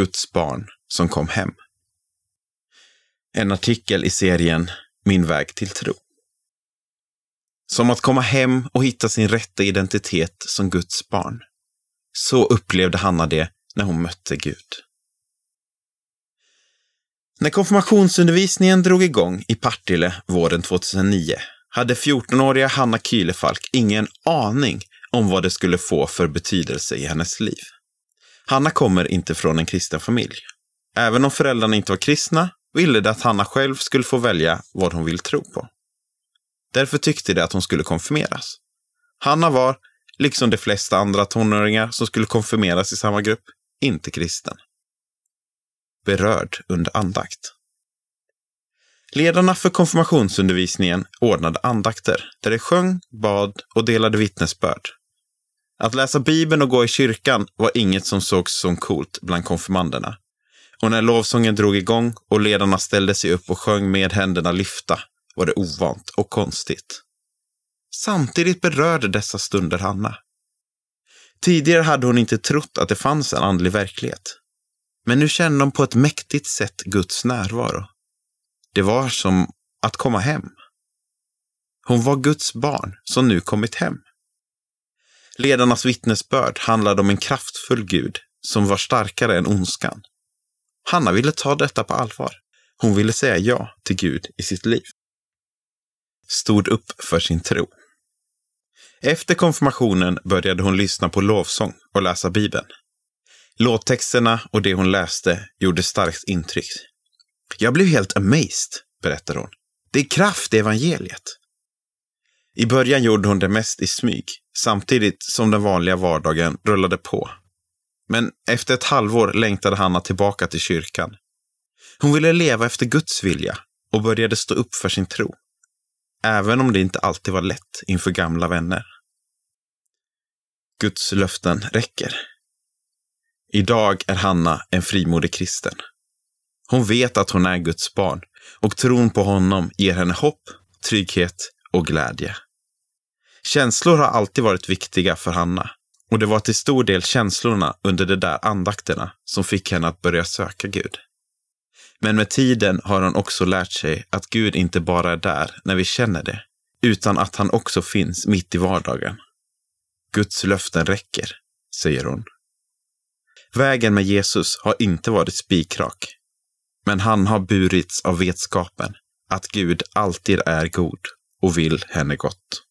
Guds barn som kom hem. En artikel i serien Min väg till tro. Som att komma hem och hitta sin rätta identitet som Guds barn. Så upplevde Hanna det när hon mötte Gud. När konfirmationsundervisningen drog igång i Partille våren 2009 hade 14-åriga Hanna Kylefalk ingen aning om vad det skulle få för betydelse i hennes liv. Hanna kommer inte från en kristen familj. Även om föräldrarna inte var kristna ville de att Hanna själv skulle få välja vad hon vill tro på. Därför tyckte de att hon skulle konfirmeras. Hanna var, liksom de flesta andra tonåringar som skulle konfirmeras i samma grupp, inte kristen. Berörd under andakt. Ledarna för konfirmationsundervisningen ordnade andakter där de sjöng, bad och delade vittnesbörd. Att läsa Bibeln och gå i kyrkan var inget som sågs som coolt bland konfirmanderna. Och när lovsången drog igång och ledarna ställde sig upp och sjöng med händerna lyfta var det ovant och konstigt. Samtidigt berörde dessa stunder Hanna. Tidigare hade hon inte trott att det fanns en andlig verklighet. Men nu kände hon på ett mäktigt sätt Guds närvaro. Det var som att komma hem. Hon var Guds barn som nu kommit hem. Ledarnas vittnesbörd handlade om en kraftfull Gud som var starkare än ondskan. Hanna ville ta detta på allvar. Hon ville säga ja till Gud i sitt liv. Stod upp för sin tro. Efter konfirmationen började hon lyssna på lovsång och läsa Bibeln. Låttexterna och det hon läste gjorde starkt intryck. Jag blev helt amazed, berättar hon. Det är kraft i evangeliet. I början gjorde hon det mest i smyg, samtidigt som den vanliga vardagen rullade på. Men efter ett halvår längtade Hanna tillbaka till kyrkan. Hon ville leva efter Guds vilja och började stå upp för sin tro. Även om det inte alltid var lätt inför gamla vänner. Guds löften räcker. Idag är Hanna en frimodig kristen. Hon vet att hon är Guds barn och tron på honom ger henne hopp, trygghet och glädje. Känslor har alltid varit viktiga för Hanna och det var till stor del känslorna under de där andakterna som fick henne att börja söka Gud. Men med tiden har hon också lärt sig att Gud inte bara är där när vi känner det, utan att han också finns mitt i vardagen. Guds löften räcker, säger hon. Vägen med Jesus har inte varit spikrak, men han har burits av vetskapen att Gud alltid är god och vill henne gott.